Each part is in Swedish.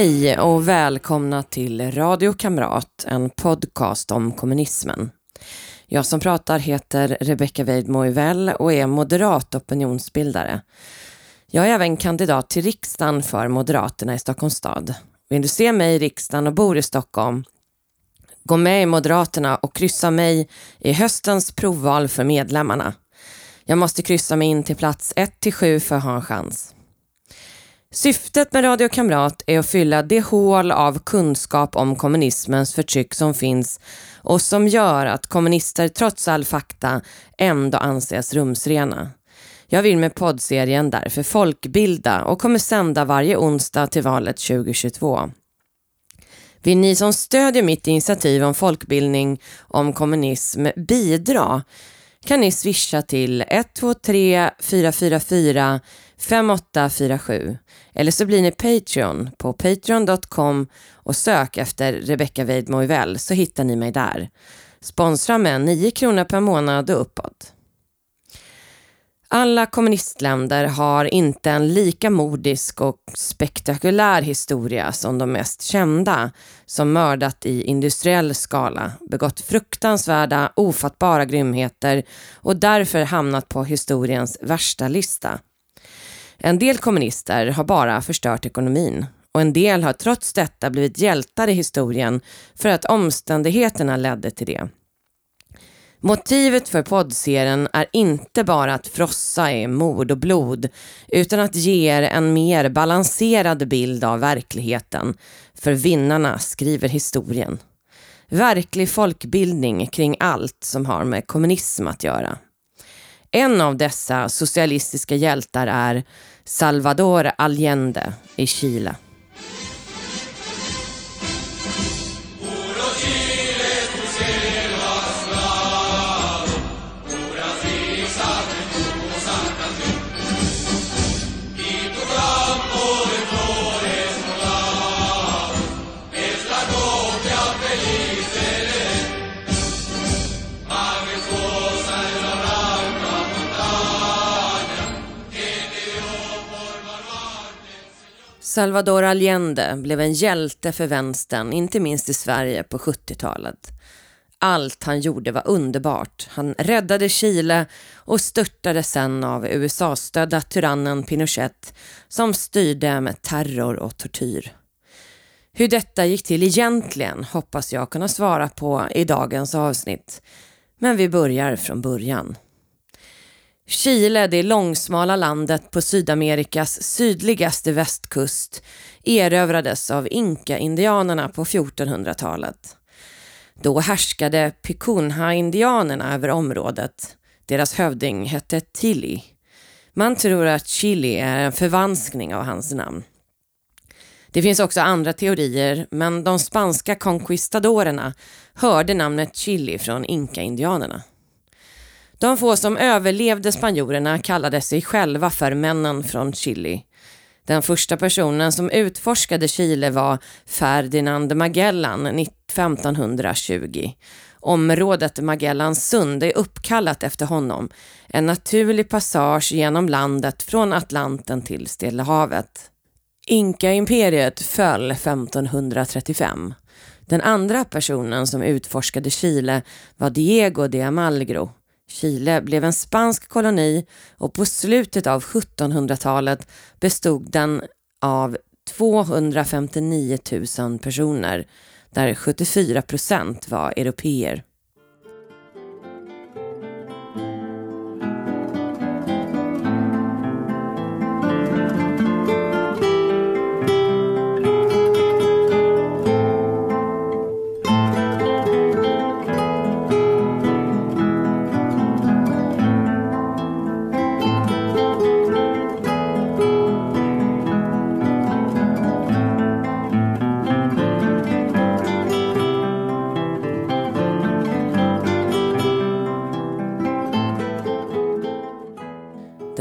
Hej och välkomna till Radio Kamrat, en podcast om kommunismen. Jag som pratar heter Rebecka Weidmo och är moderat opinionsbildare. Jag är även kandidat till riksdagen för Moderaterna i Stockholms stad. Vill du se mig i riksdagen och bor i Stockholm? Gå med i Moderaterna och kryssa mig i höstens provval för medlemmarna. Jag måste kryssa mig in till plats 1 7 för att ha en chans. Syftet med Radio Kamrat är att fylla det hål av kunskap om kommunismens förtryck som finns och som gör att kommunister trots all fakta ändå anses rumsrena. Jag vill med poddserien därför folkbilda och kommer sända varje onsdag till valet 2022. Vill ni som stödjer mitt initiativ om folkbildning om kommunism bidra kan ni swisha till 123 444 5847 eller så blir ni Patreon på patreon.com och sök efter Rebecca Weidmo så hittar ni mig där. Sponsra med 9 kronor per månad och uppåt. Alla kommunistländer har inte en lika modisk och spektakulär historia som de mest kända som mördat i industriell skala, begått fruktansvärda, ofattbara grymheter och därför hamnat på historiens värsta lista. En del kommunister har bara förstört ekonomin och en del har trots detta blivit hjältar i historien för att omständigheterna ledde till det. Motivet för poddserien är inte bara att frossa i mord och blod utan att ge er en mer balanserad bild av verkligheten. För vinnarna skriver historien. Verklig folkbildning kring allt som har med kommunism att göra. En av dessa socialistiska hjältar är Salvador Allende i Chile. Salvador Allende blev en hjälte för vänstern, inte minst i Sverige på 70-talet. Allt han gjorde var underbart. Han räddade Chile och störtade sen av USA-stödda tyrannen Pinochet som styrde med terror och tortyr. Hur detta gick till egentligen hoppas jag kunna svara på i dagens avsnitt. Men vi börjar från början. Chile, det långsmala landet på Sydamerikas sydligaste västkust, erövrades av inka-indianerna på 1400-talet. Då härskade Picunha-indianerna över området. Deras hövding hette Tilly. Man tror att Chili är en förvanskning av hans namn. Det finns också andra teorier, men de spanska conquistadorerna hörde namnet Chili från inka-indianerna. De få som överlevde spanjorerna kallade sig själva för männen från Chile. Den första personen som utforskade Chile var Ferdinand Magellan 1520. Området Magellans sund är uppkallat efter honom, en naturlig passage genom landet från Atlanten till Stilla havet. Inka-imperiet föll 1535. Den andra personen som utforskade Chile var Diego de Amalgro. Chile blev en spansk koloni och på slutet av 1700-talet bestod den av 259 000 personer där 74 procent var europeer.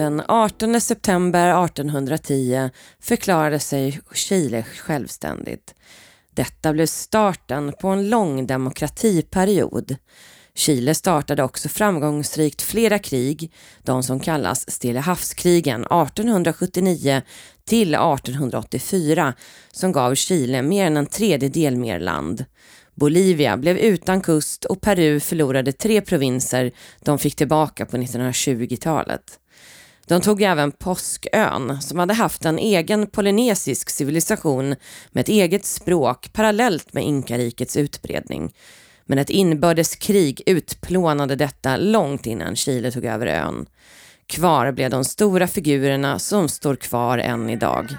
Den 18 september 1810 förklarade sig Chile självständigt. Detta blev starten på en lång demokratiperiod. Chile startade också framgångsrikt flera krig, de som kallas Stilla havskrigen 1879 till 1884, som gav Chile mer än en tredjedel mer land. Bolivia blev utan kust och Peru förlorade tre provinser de fick tillbaka på 1920-talet. De tog även Påskön som hade haft en egen polynesisk civilisation med ett eget språk parallellt med inkarikets utbredning. Men ett inbördeskrig utplånade detta långt innan Chile tog över ön. Kvar blev de stora figurerna som står kvar än idag.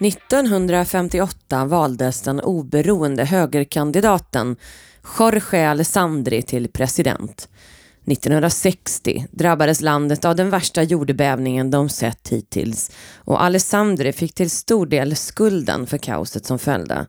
1958 valdes den oberoende högerkandidaten Jorge Alessandri till president. 1960 drabbades landet av den värsta jordbävningen de sett hittills och Alessandri fick till stor del skulden för kaoset som följde.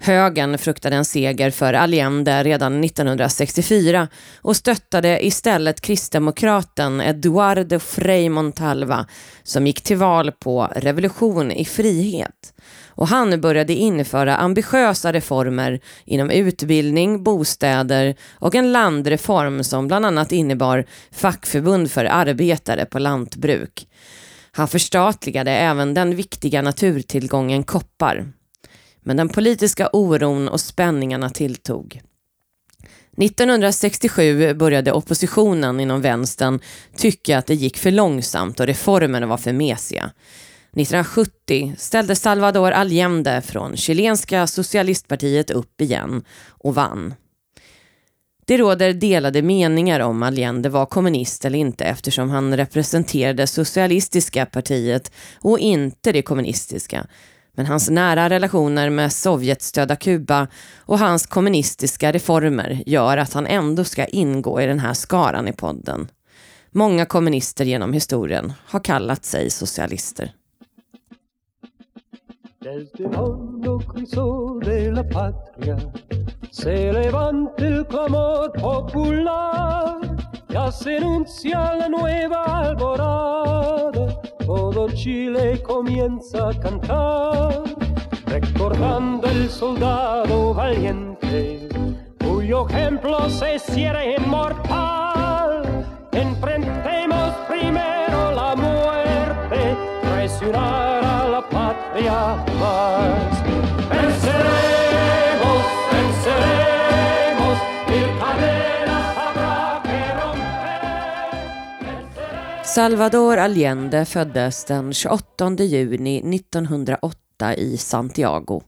Högern fruktade en seger för Allende redan 1964 och stöttade istället kristdemokraten Eduardo Frei Montalva som gick till val på revolution i frihet. Och han började införa ambitiösa reformer inom utbildning, bostäder och en landreform som bland annat innebar fackförbund för arbetare på lantbruk. Han förstatligade även den viktiga naturtillgången koppar. Men den politiska oron och spänningarna tilltog. 1967 började oppositionen inom vänstern tycka att det gick för långsamt och reformerna var för mesiga. 1970 ställde Salvador Allende från chilenska socialistpartiet upp igen och vann. Det råder delade meningar om Allende var kommunist eller inte eftersom han representerade socialistiska partiet och inte det kommunistiska men hans nära relationer med Sovjetstödda Kuba och hans kommunistiska reformer gör att han ändå ska ingå i den här skaran i podden. Många kommunister genom historien har kallat sig socialister. Desde hondo crisol de la patria se levanta el clamor popular ya se anuncia la nueva alborada todo Chile comienza a cantar, recordando el soldado valiente, cuyo ejemplo se hiciera inmortal. Enfrentemos primero la muerte, traicionar a la patria más. Salvador Allende föddes den 28 juni 1908 i Santiago.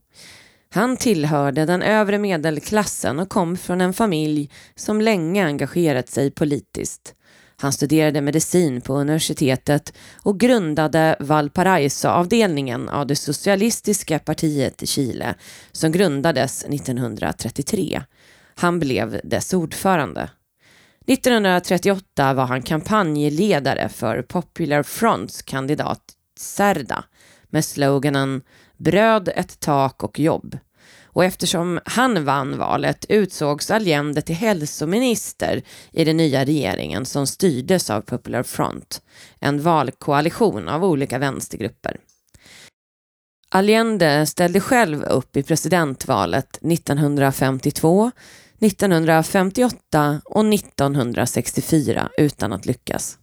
Han tillhörde den övre medelklassen och kom från en familj som länge engagerat sig politiskt. Han studerade medicin på universitetet och grundade Valparaiso-avdelningen av det socialistiska partiet i Chile som grundades 1933. Han blev dess ordförande. 1938 var han kampanjledare för Popular Fronts kandidat Serda med sloganen “Bröd, ett tak och jobb” och eftersom han vann valet utsågs Allende till hälsominister i den nya regeringen som styrdes av Popular Front, en valkoalition av olika vänstergrupper. Allende ställde själv upp i presidentvalet 1952, 1958 och 1964 utan att lyckas.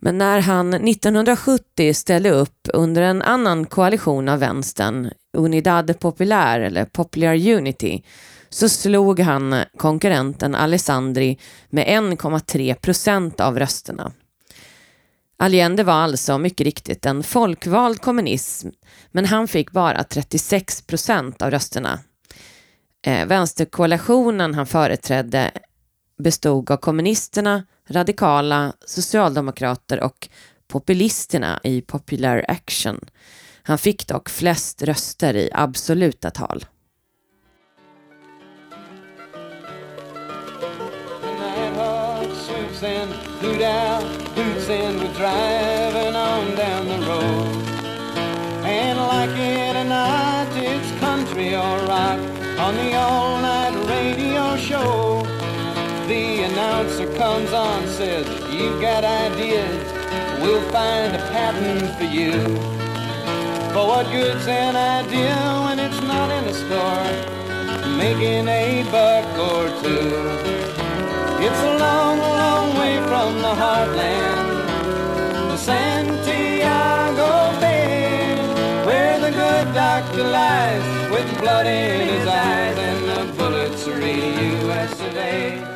Men när han 1970 ställde upp under en annan koalition av vänstern, Unidad Popular eller Popular Unity, så slog han konkurrenten Alessandri med 1,3 procent av rösterna. Allende var alltså mycket riktigt en folkvald kommunism, men han fick bara 36 procent av rösterna. Eh, vänsterkoalitionen han företrädde bestod av kommunisterna, radikala, socialdemokrater och populisterna i Popular Action. Han fick dock flest röster i absoluta tal. Susan, on the all-night radio show. The announcer comes on, says, you've got ideas, we'll find a patent for you. But what good's an idea when it's not in the store? making a buck or two. It's a long, long way from the heartland to Santiago Bay, where the good doctor lies blood in his eyes and the bullets are USA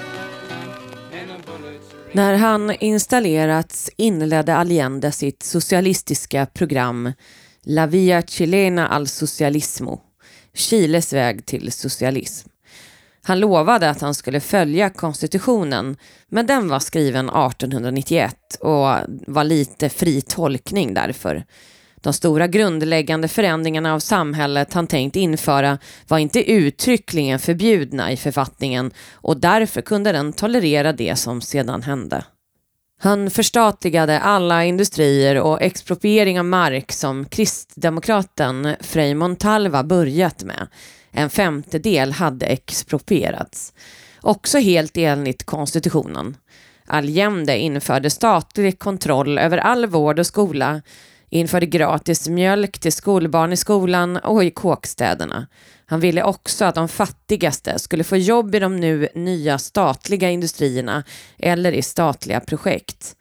När han installerats inledde Allende sitt socialistiska program La Via Chilena al Socialismo Chiles väg till socialism. Han lovade att han skulle följa konstitutionen, men den var skriven 1891 och var lite fri tolkning därför. De stora grundläggande förändringarna av samhället han tänkt införa var inte uttryckligen förbjudna i författningen och därför kunde den tolerera det som sedan hände. Han förstatligade alla industrier och expropriering av mark som kristdemokraten Frei Montalva börjat med. En femtedel hade exproprierats. Också helt enligt konstitutionen. Allende införde statlig kontroll över all vård och skola, införde gratis mjölk till skolbarn i skolan och i kåkstäderna. Han ville också att de fattigaste skulle få jobb i de nu nya statliga industrierna eller i statliga projekt.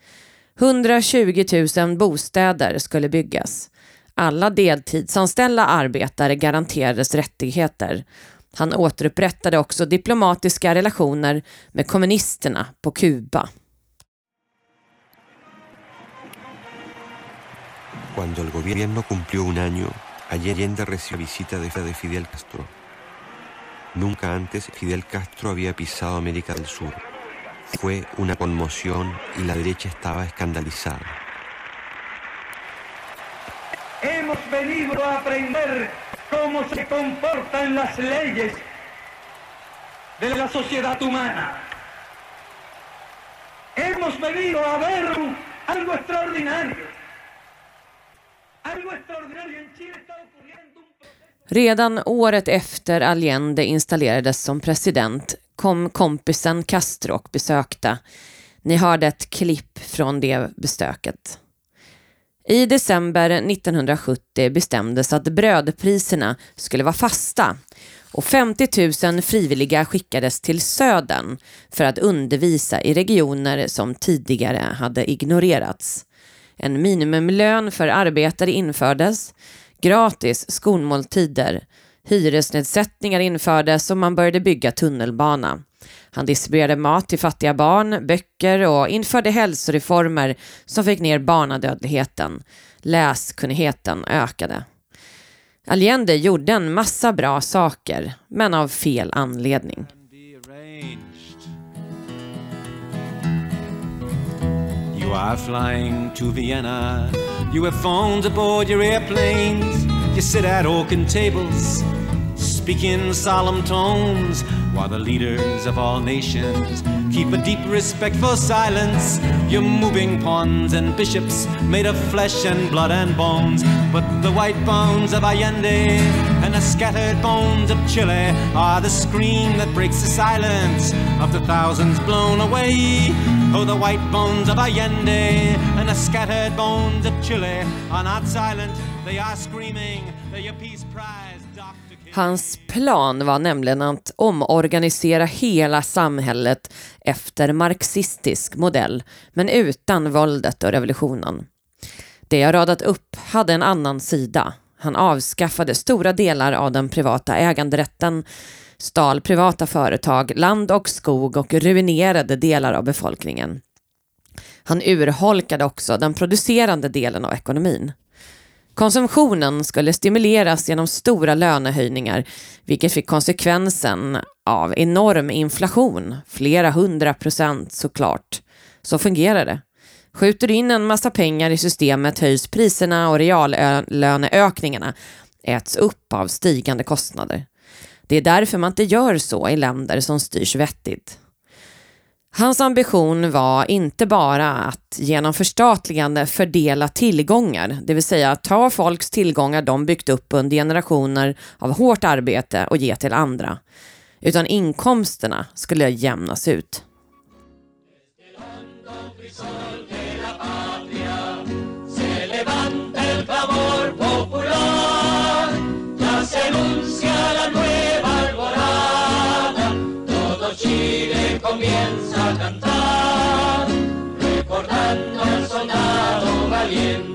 120 000 bostäder skulle byggas. Alla deltidsanställda arbetare garanterades rättigheter. Han återupprättade också diplomatiska relationer med kommunisterna på Kuba. Cuando el gobierno cumplió un año Allende recibió visita de Fidel Castro. Nunca antes Fidel Castro había pisado América del Sur. Fue una conmoción y la derecha estaba escandalizada. Hemos venido a aprender cómo se comportan las leyes de la sociedad humana. Hemos venido a ver algo extraordinario Redan året efter Allende installerades som president kom kompisen Castro och besökte. Ni hörde ett klipp från det besöket. I december 1970 bestämdes att brödpriserna skulle vara fasta och 50 000 frivilliga skickades till södern för att undervisa i regioner som tidigare hade ignorerats. En minimumlön för arbetare infördes, gratis skolmåltider, hyresnedsättningar infördes och man började bygga tunnelbana. Han distribuerade mat till fattiga barn, böcker och införde hälsoreformer som fick ner barnadödligheten. Läskunnigheten ökade. Allende gjorde en massa bra saker, men av fel anledning. You are flying to Vienna. You have phones aboard your airplanes. You sit at oaken tables, speak in solemn tones, while the leaders of all nations keep a deep respectful silence. You're moving pawns and bishops made of flesh and blood and bones. But the white bones of Allende and the scattered bones of Chile are the scream that breaks the silence of the thousands blown away. Oh, the white bones of Allende and the scattered bones of Chile are not silent, they are screaming, they're your peace prize. Hans plan var nämligen att omorganisera hela samhället efter marxistisk modell, men utan våldet och revolutionen. Det jag radat upp hade en annan sida. Han avskaffade stora delar av den privata äganderätten, stal privata företag, land och skog och ruinerade delar av befolkningen. Han urholkade också den producerande delen av ekonomin. Konsumtionen skulle stimuleras genom stora lönehöjningar, vilket fick konsekvensen av enorm inflation, flera hundra procent såklart. Så fungerar det. Skjuter du in en massa pengar i systemet höjs priserna och reallöneökningarna äts upp av stigande kostnader. Det är därför man inte gör så i länder som styrs vettigt. Hans ambition var inte bara att genom förstatligande fördela tillgångar, det vill säga ta folks tillgångar de byggt upp under generationer av hårt arbete och ge till andra, utan inkomsterna skulle jämnas ut. Por tanto soldado valiente.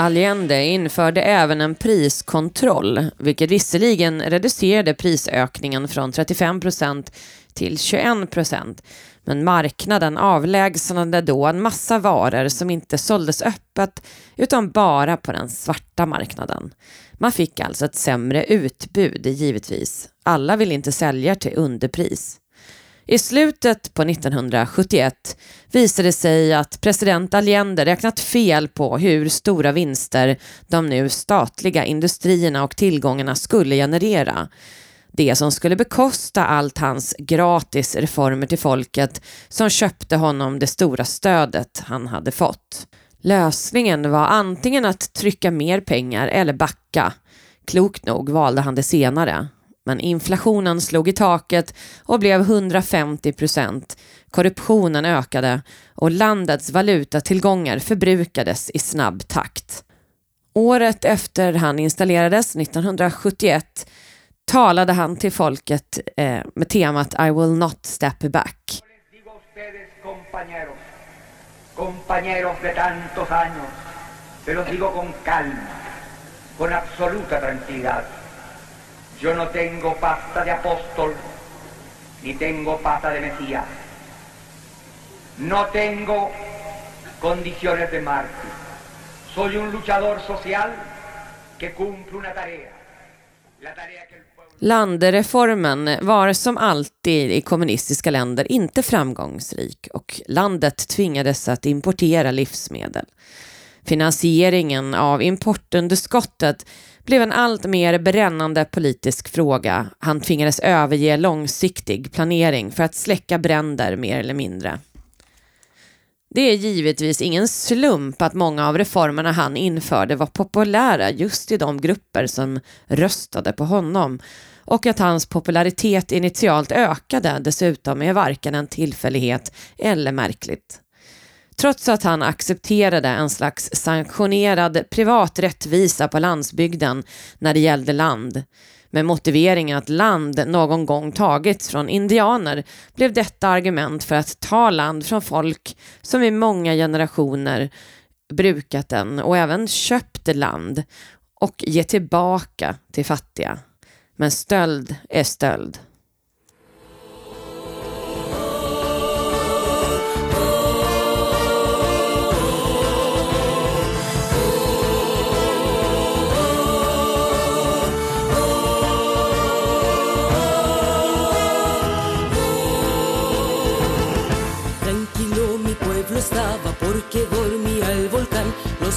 Allende införde även en priskontroll, vilket visserligen reducerade prisökningen från 35 procent till 21 procent. Men marknaden avlägsnade då en massa varor som inte såldes öppet utan bara på den svarta marknaden. Man fick alltså ett sämre utbud, givetvis. Alla vill inte sälja till underpris. I slutet på 1971 visade det sig att president Allende räknat fel på hur stora vinster de nu statliga industrierna och tillgångarna skulle generera. Det som skulle bekosta allt hans gratis reformer till folket som köpte honom det stora stödet han hade fått. Lösningen var antingen att trycka mer pengar eller backa. Klokt nog valde han det senare. Men inflationen slog i taket och blev 150 procent. Korruptionen ökade och landets valutatillgångar förbrukades i snabb takt. Året efter han installerades, 1971, talade han till folket eh, med temat I will not step back. Compañeros de tantos años, se los digo con calma, con absoluta tranquilidad. Yo no tengo pasta de apóstol, ni tengo pasta de Mesías. No tengo condiciones de mártir. Soy un luchador social que cumple una tarea. La tarea que el pueblo... Landereformen var som alltid i kommunistiska länder inte framgångsrik och landet tvingades att importera livsmedel. Finansieringen av importunderskottet blev en allt mer brännande politisk fråga. Han tvingades överge långsiktig planering för att släcka bränder mer eller mindre. Det är givetvis ingen slump att många av reformerna han införde var populära just i de grupper som röstade på honom och att hans popularitet initialt ökade dessutom är varken en tillfällighet eller märkligt. Trots att han accepterade en slags sanktionerad privat rättvisa på landsbygden när det gällde land, med motiveringen att land någon gång tagits från indianer blev detta argument för att ta land från folk som i många generationer brukat den och även köpt land och ge tillbaka till fattiga. Men stöld är stöld.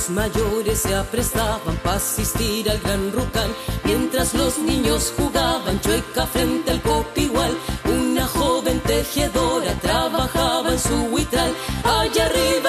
Los mayores se aprestaban para asistir al gran rucán. Mientras los niños jugaban chueca frente al copigual. Una joven tejedora trabajaba en su huitral. Allá arriba.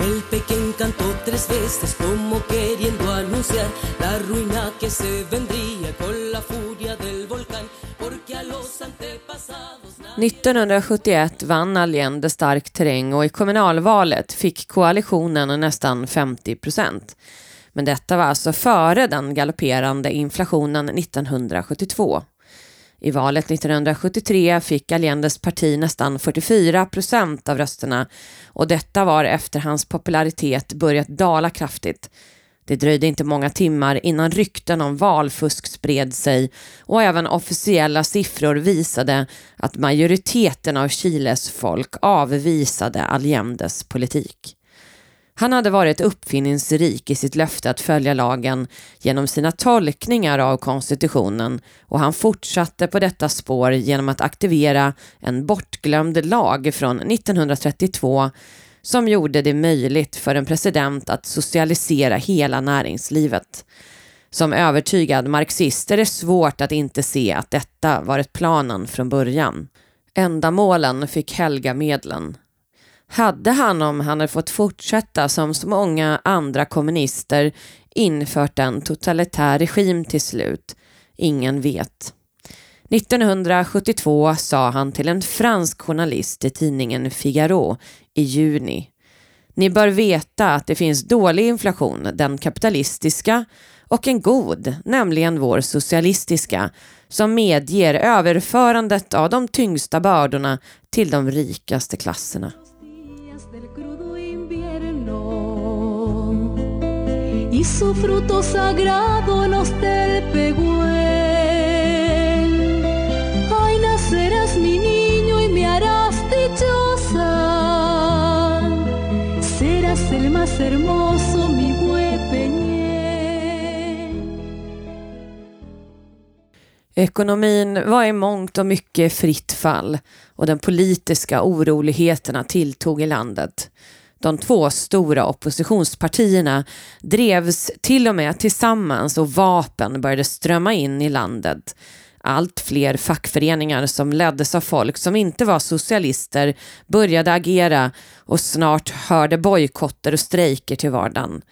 El pequeño cantó tres veces como queriendo anunciar la ruina que se vendría con la furia del volcán, porque a los antepasados... 1971 vann Allende stark terräng och i kommunalvalet fick koalitionen nästan 50 procent. Men detta var alltså före den galopperande inflationen 1972. I valet 1973 fick Allendes parti nästan 44 procent av rösterna och detta var efter hans popularitet börjat dala kraftigt. Det dröjde inte många timmar innan rykten om valfusk spred sig och även officiella siffror visade att majoriteten av Chiles folk avvisade Allendes politik. Han hade varit uppfinningsrik i sitt löfte att följa lagen genom sina tolkningar av konstitutionen och han fortsatte på detta spår genom att aktivera en bortglömd lag från 1932 som gjorde det möjligt för en president att socialisera hela näringslivet. Som övertygad marxist är det svårt att inte se att detta varit planen från början. Ändamålen fick helga medlen. Hade han, om han hade fått fortsätta som så många andra kommunister, infört en totalitär regim till slut? Ingen vet. 1972 sa han till en fransk journalist i tidningen Figaro i juni. Ni bör veta att det finns dålig inflation, den kapitalistiska, och en god, nämligen vår socialistiska, som medger överförandet av de tyngsta bördorna till de rikaste klasserna. y su fruto sagrado nos del serás mi niño y me harás dichosa. Serás el más hermoso, mi huepeñel. Ekonomin var i mångt och mycket fritt fall och de politiska oroligheterna tilltog i landet. De två stora oppositionspartierna drevs till och med tillsammans och vapen började strömma in i landet. Allt fler fackföreningar som leddes av folk som inte var socialister började agera och snart hörde bojkotter och strejker till vardagen.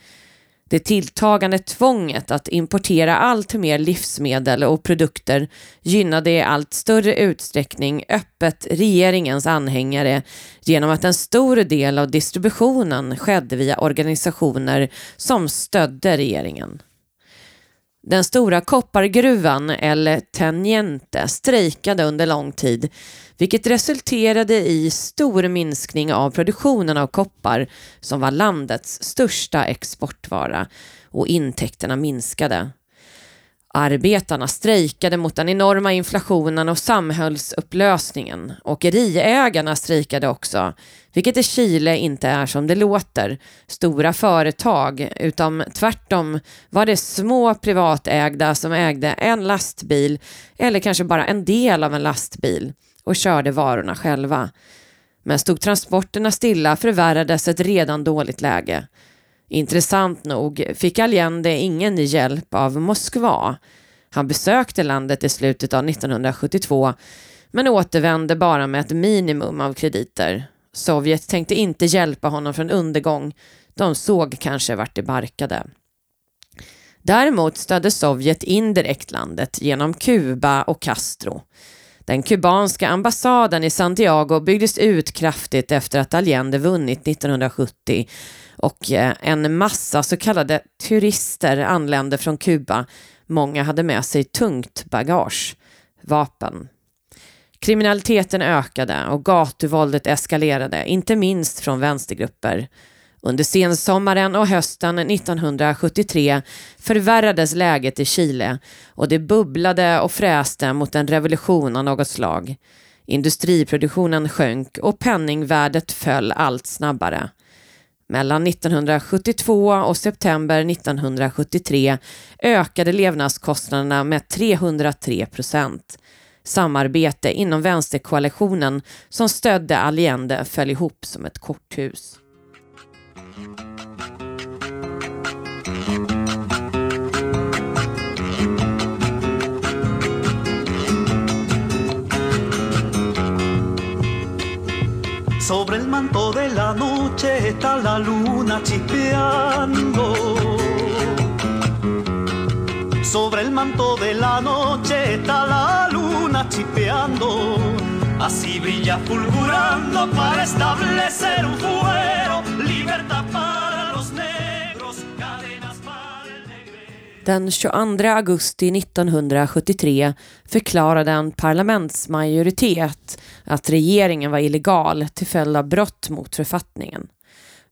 Det tilltagande tvånget att importera allt mer livsmedel och produkter gynnade i allt större utsträckning öppet regeringens anhängare genom att en stor del av distributionen skedde via organisationer som stödde regeringen. Den stora koppargruvan, eller Teniente, strejkade under lång tid vilket resulterade i stor minskning av produktionen av koppar som var landets största exportvara och intäkterna minskade. Arbetarna strejkade mot den enorma inflationen och samhällsupplösningen. Åkeriägarna strejkade också, vilket i Chile inte är som det låter. Stora företag, utan tvärtom var det små privatägda som ägde en lastbil eller kanske bara en del av en lastbil och körde varorna själva. Men stod transporterna stilla förvärrades ett redan dåligt läge. Intressant nog fick Allende ingen hjälp av Moskva. Han besökte landet i slutet av 1972 men återvände bara med ett minimum av krediter. Sovjet tänkte inte hjälpa honom från undergång. De såg kanske vart det barkade. Däremot stödde Sovjet indirekt landet genom Kuba och Castro. Den kubanska ambassaden i Santiago byggdes ut kraftigt efter att Allende vunnit 1970 och eh, en massa så kallade turister anlände från Kuba. Många hade med sig tungt bagage, vapen. Kriminaliteten ökade och gatuvåldet eskalerade, inte minst från vänstergrupper. Under sensommaren och hösten 1973 förvärrades läget i Chile och det bubblade och fräste mot en revolution av något slag. Industriproduktionen sjönk och penningvärdet föll allt snabbare. Mellan 1972 och september 1973 ökade levnadskostnaderna med 303 procent. Samarbete inom vänsterkoalitionen som stödde Allende föll ihop som ett korthus. Sobre el manto de la noche está la luna chispeando. Sobre el manto de la noche está la luna chispeando. Así brilla fulgurando para establecer un fuero. Libertad Den 22 augusti 1973 förklarade en parlamentsmajoritet att regeringen var illegal till följd av brott mot författningen.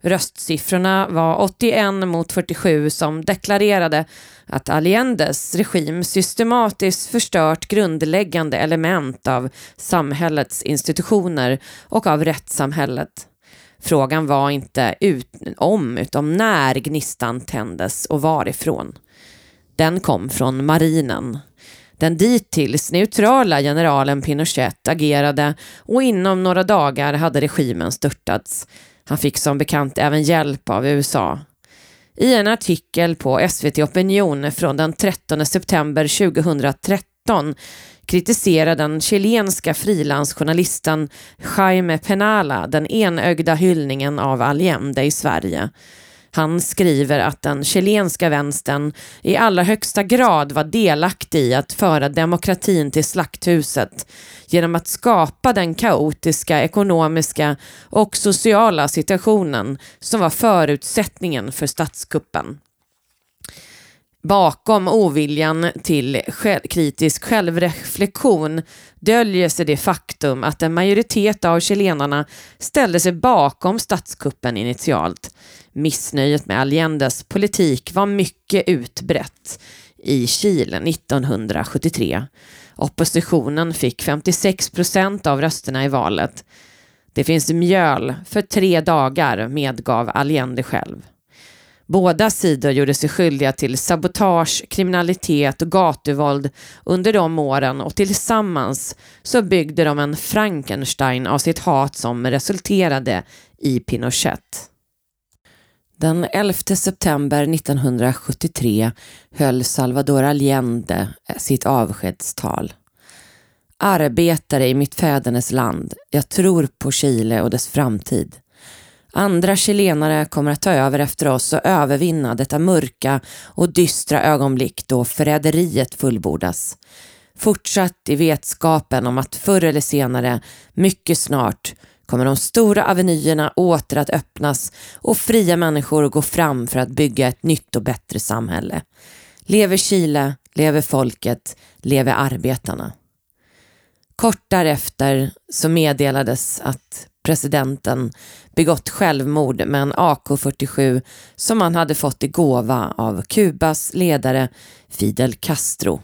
Röstsiffrorna var 81 mot 47 som deklarerade att Allendes regim systematiskt förstört grundläggande element av samhällets institutioner och av rättssamhället. Frågan var inte ut, om, utan när gnistan tändes och varifrån. Den kom från marinen. Den dittills neutrala generalen Pinochet agerade och inom några dagar hade regimen störtats. Han fick som bekant även hjälp av USA. I en artikel på SVT Opinion från den 13 september 2013 kritiserar den chilenska frilansjournalisten Jaime Penala den enögda hyllningen av Allende i Sverige. Han skriver att den chilenska vänstern i allra högsta grad var delaktig i att föra demokratin till slakthuset genom att skapa den kaotiska ekonomiska och sociala situationen som var förutsättningen för statskuppen. Bakom oviljan till själv, kritisk självreflektion döljer sig det faktum att en majoritet av chilenarna ställde sig bakom statskuppen initialt. Missnöjet med Allendes politik var mycket utbrett i Chile 1973. Oppositionen fick 56 procent av rösterna i valet. Det finns mjöl för tre dagar, medgav Allende själv. Båda sidor gjorde sig skyldiga till sabotage, kriminalitet och gatuvåld under de åren och tillsammans så byggde de en Frankenstein av sitt hat som resulterade i Pinochet. Den 11 september 1973 höll Salvador Allende sitt avskedstal. Arbetare i mitt fädernes land, jag tror på Chile och dess framtid. Andra chilenare kommer att ta över efter oss och övervinna detta mörka och dystra ögonblick då förräderiet fullbordas. Fortsatt i vetskapen om att förr eller senare, mycket snart, kommer de stora avenyerna åter att öppnas och fria människor gå fram för att bygga ett nytt och bättre samhälle. Lever Chile, lever folket, lever arbetarna. Kort därefter så meddelades att presidenten begått självmord med en AK47 som han hade fått i gåva av Kubas ledare Fidel Castro.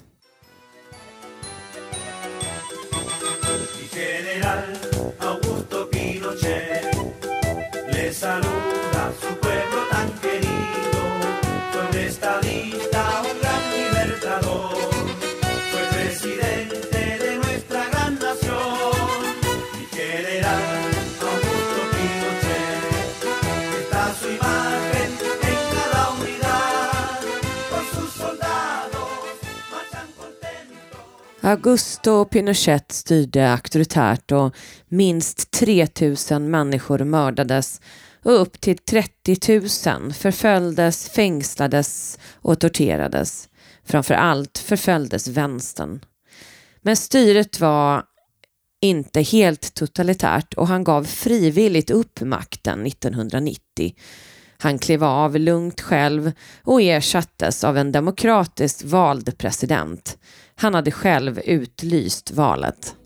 Augusto Pinochet styrde auktoritärt och minst 3000 människor mördades och upp till 30 000 förföljdes, fängslades och torterades. Framför allt förföljdes vänstern. Men styret var inte helt totalitärt och han gav frivilligt upp makten 1990. Han klev av lugnt själv och ersattes av en demokratiskt vald president. Han hade själv utlyst valet.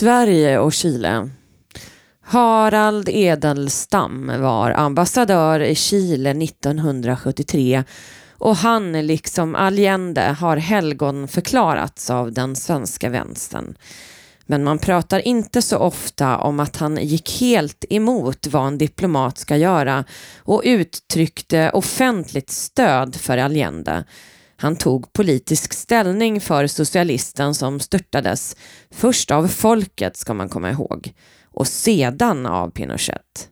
Sverige och Chile. Harald Edelstam var ambassadör i Chile 1973 och han, liksom Allende, har helgon förklarats av den svenska vänstern. Men man pratar inte så ofta om att han gick helt emot vad en diplomat ska göra och uttryckte offentligt stöd för Allende. Han tog politisk ställning för socialisten som störtades, först av folket ska man komma ihåg, och sedan av Pinochet.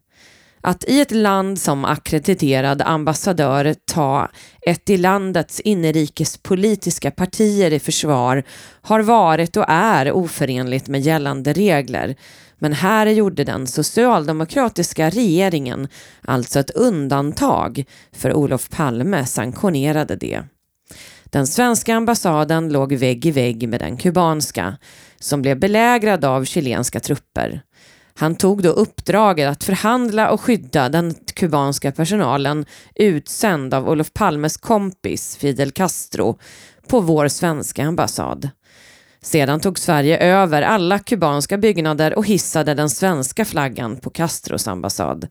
Att i ett land som akkrediterad ambassadör ta ett i landets inrikespolitiska partier i försvar har varit och är oförenligt med gällande regler. Men här gjorde den socialdemokratiska regeringen alltså ett undantag för Olof Palme sanktionerade det. Den svenska ambassaden låg vägg i vägg med den kubanska som blev belägrad av chilenska trupper. Han tog då uppdraget att förhandla och skydda den kubanska personalen utsänd av Olof Palmes kompis Fidel Castro på vår svenska ambassad. Sedan tog Sverige över alla kubanska byggnader och hissade den svenska flaggan på Castros ambassad.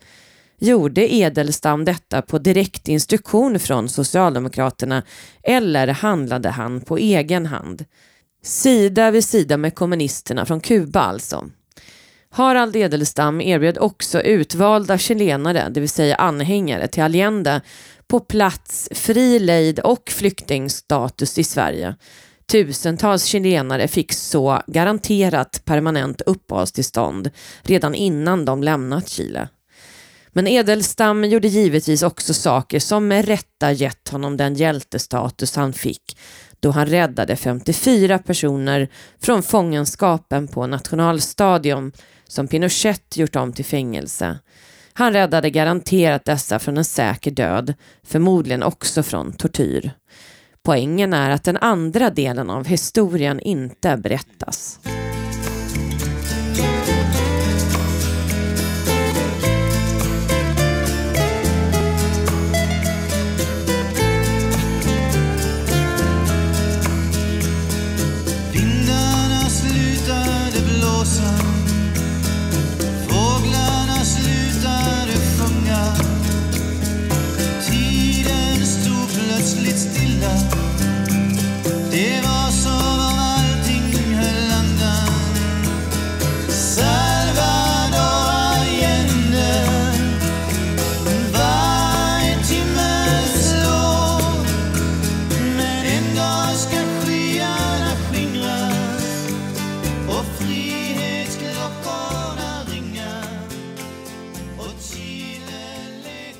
Gjorde Edelstam detta på direkt instruktion från Socialdemokraterna eller handlade han på egen hand? Sida vid sida med kommunisterna från Kuba alltså. Harald Edelstam erbjöd också utvalda chilenare, det vill säga anhängare till Allende, på plats fri lejd och flyktingstatus i Sverige. Tusentals chilenare fick så garanterat permanent uppehållstillstånd redan innan de lämnat Chile. Men Edelstam gjorde givetvis också saker som med rätta gett honom den hjältestatus han fick då han räddade 54 personer från fångenskapen på nationalstadion som Pinochet gjort om till fängelse. Han räddade garanterat dessa från en säker död, förmodligen också från tortyr. Poängen är att den andra delen av historien inte berättas.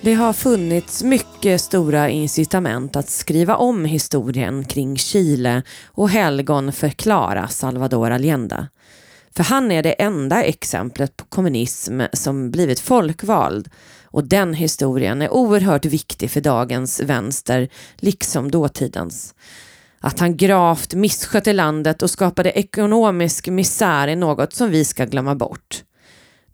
Det har funnits mycket stora incitament att skriva om historien kring Chile och helgon förklara Salvador Allende. För han är det enda exemplet på kommunism som blivit folkvald och den historien är oerhört viktig för dagens vänster, liksom dåtidens. Att han gravt misskötte landet och skapade ekonomisk misär är något som vi ska glömma bort.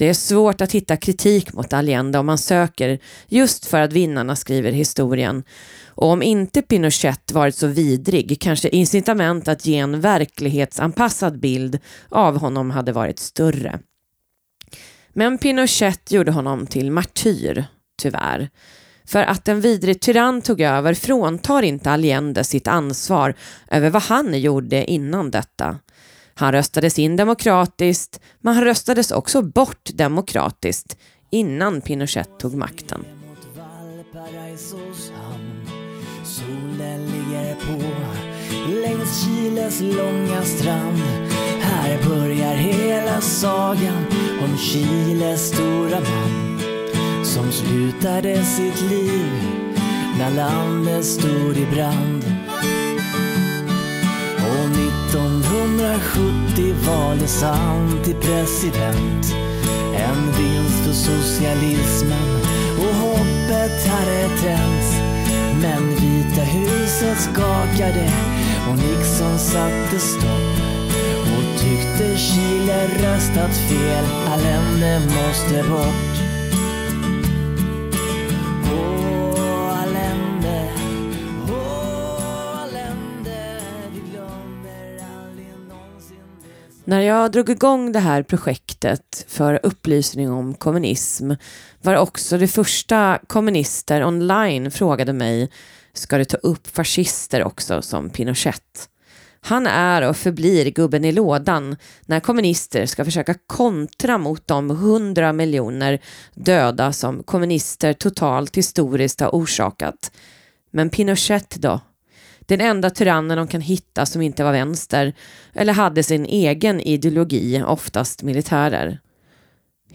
Det är svårt att hitta kritik mot Allende om man söker just för att vinnarna skriver historien. Och om inte Pinochet varit så vidrig kanske incitament att ge en verklighetsanpassad bild av honom hade varit större. Men Pinochet gjorde honom till martyr, tyvärr. För att en vidrig tyrann tog över fråntar inte Allende sitt ansvar över vad han gjorde innan detta. Han röstades in demokratiskt, men han röstades också bort demokratiskt innan Pinochet tog makten. Solen ligger på längs Chiles långa strand Här börjar hela sagan om Chiles stora man som slutade sitt liv när landet stod i brand. Och 1970 valdes han till president. En vinst för socialismen och hoppet hade tänts. Men Vita huset skakade och Nixon satte stopp. Och tyckte Chile röstat fel, Allende måste bort. När jag drog igång det här projektet för upplysning om kommunism var också det första kommunister online frågade mig ska du ta upp fascister också som Pinochet? Han är och förblir gubben i lådan när kommunister ska försöka kontra mot de hundra miljoner döda som kommunister totalt historiskt har orsakat. Men Pinochet då? Den enda tyrannen de kan hitta som inte var vänster eller hade sin egen ideologi, oftast militärer.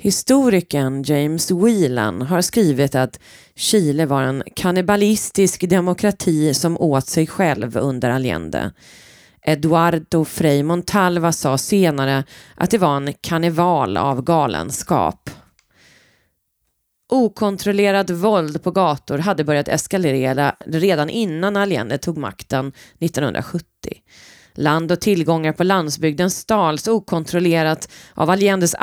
Historikern James Whelan har skrivit att Chile var en kannibalistisk demokrati som åt sig själv under Allende. Eduardo Frei Montalva sa senare att det var en karneval av galenskap. Okontrollerat våld på gator hade börjat eskalera redan innan Allende tog makten 1970. Land och tillgångar på landsbygden stals okontrollerat av Allendes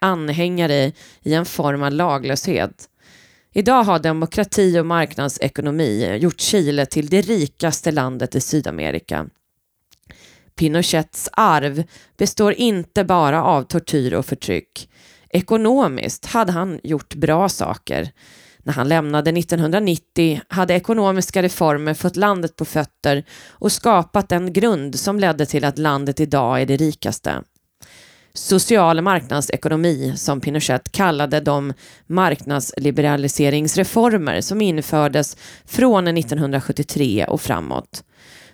anhängare i en form av laglöshet. Idag har demokrati och marknadsekonomi gjort Chile till det rikaste landet i Sydamerika. Pinochets arv består inte bara av tortyr och förtryck. Ekonomiskt hade han gjort bra saker. När han lämnade 1990 hade ekonomiska reformer fått landet på fötter och skapat en grund som ledde till att landet idag är det rikaste. Social marknadsekonomi, som Pinochet kallade de marknadsliberaliseringsreformer som infördes från 1973 och framåt.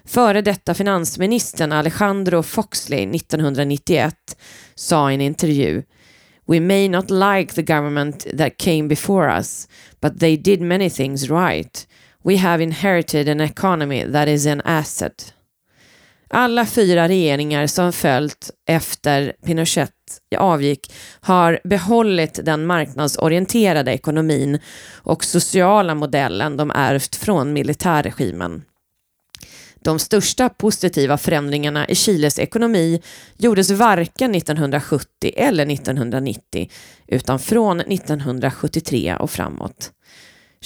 Före detta finansministern Alejandro Foxley 1991 sa i en intervju We may not like the government that came before us, but they did many things right. We have inherited an economy that is an asset. Alla fyra regeringar som följt efter Pinochet avgick har behållit den marknadsorienterade ekonomin och sociala modellen de ärvt från militärregimen. De största positiva förändringarna i Chiles ekonomi gjordes varken 1970 eller 1990 utan från 1973 och framåt.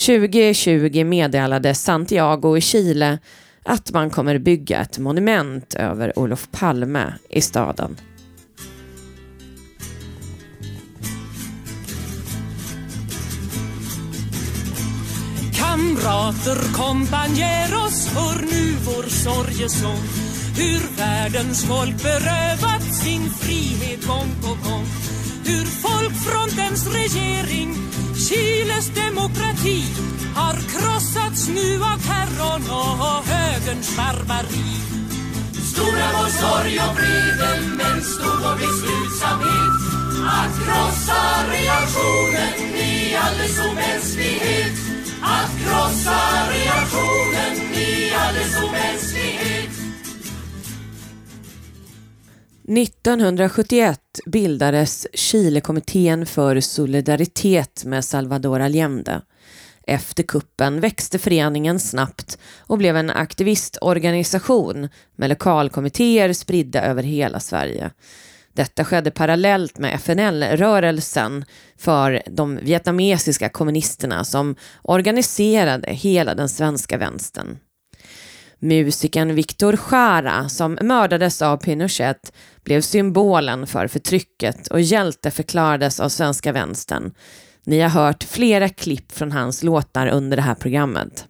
2020 meddelade Santiago i Chile att man kommer bygga ett monument över Olof Palme i staden. Kamrater, kompanjeros, hör nu vår sorgesång. Hur världens folk berövat sin frihet gång på gång. Hur folkfrontens regering, Chiles demokrati har krossats nu av terrorn och högerns barbari. Stor är vår sorg och vrede, men stor vår beslutsamhet. Att krossa reaktionen i alldeles omänsklighet att krossa reaktionen i alldeles omänsklighet 1971 bildades Chilekommittén för solidaritet med Salvador Allende. Efter kuppen växte föreningen snabbt och blev en aktivistorganisation med lokalkommittéer spridda över hela Sverige. Detta skedde parallellt med FNL-rörelsen för de vietnamesiska kommunisterna som organiserade hela den svenska vänstern. Musikern Victor Jara, som mördades av Pinochet, blev symbolen för förtrycket och hjälteförklarades av svenska vänstern. Ni har hört flera klipp från hans låtar under det här programmet.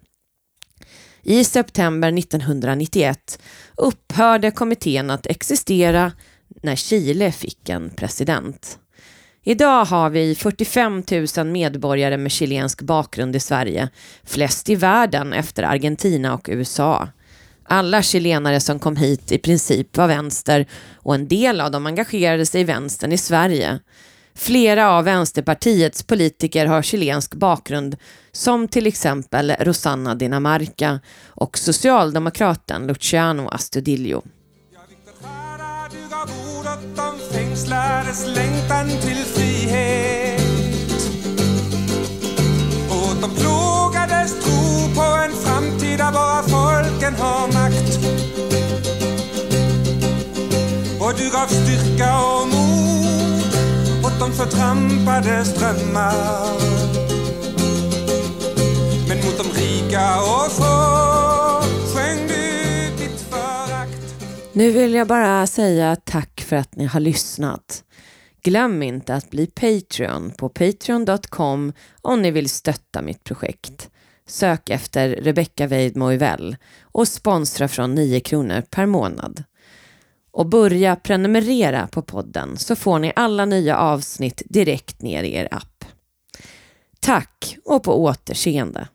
I september 1991 upphörde kommittén att existera när Chile fick en president. Idag har vi 45 000 medborgare med chilensk bakgrund i Sverige, flest i världen efter Argentina och USA. Alla chilenare som kom hit i princip var vänster och en del av dem engagerade sig i vänstern i Sverige. Flera av Vänsterpartiets politiker har chilensk bakgrund som till exempel Rosanna Dinamarca och socialdemokraten Luciano Astudillo. De fängslades längtan till frihet. Och de plågades tro på en framtid där bara folken har makt. Och du gav styrka och mod åt de förtrampades drömmar men mot de rika och få Nu vill jag bara säga tack för att ni har lyssnat. Glöm inte att bli Patreon på patreon.com om ni vill stötta mitt projekt. Sök efter Rebecca Weidmo och sponsra från 9 kronor per månad. Och börja prenumerera på podden så får ni alla nya avsnitt direkt ner i er app. Tack och på återseende!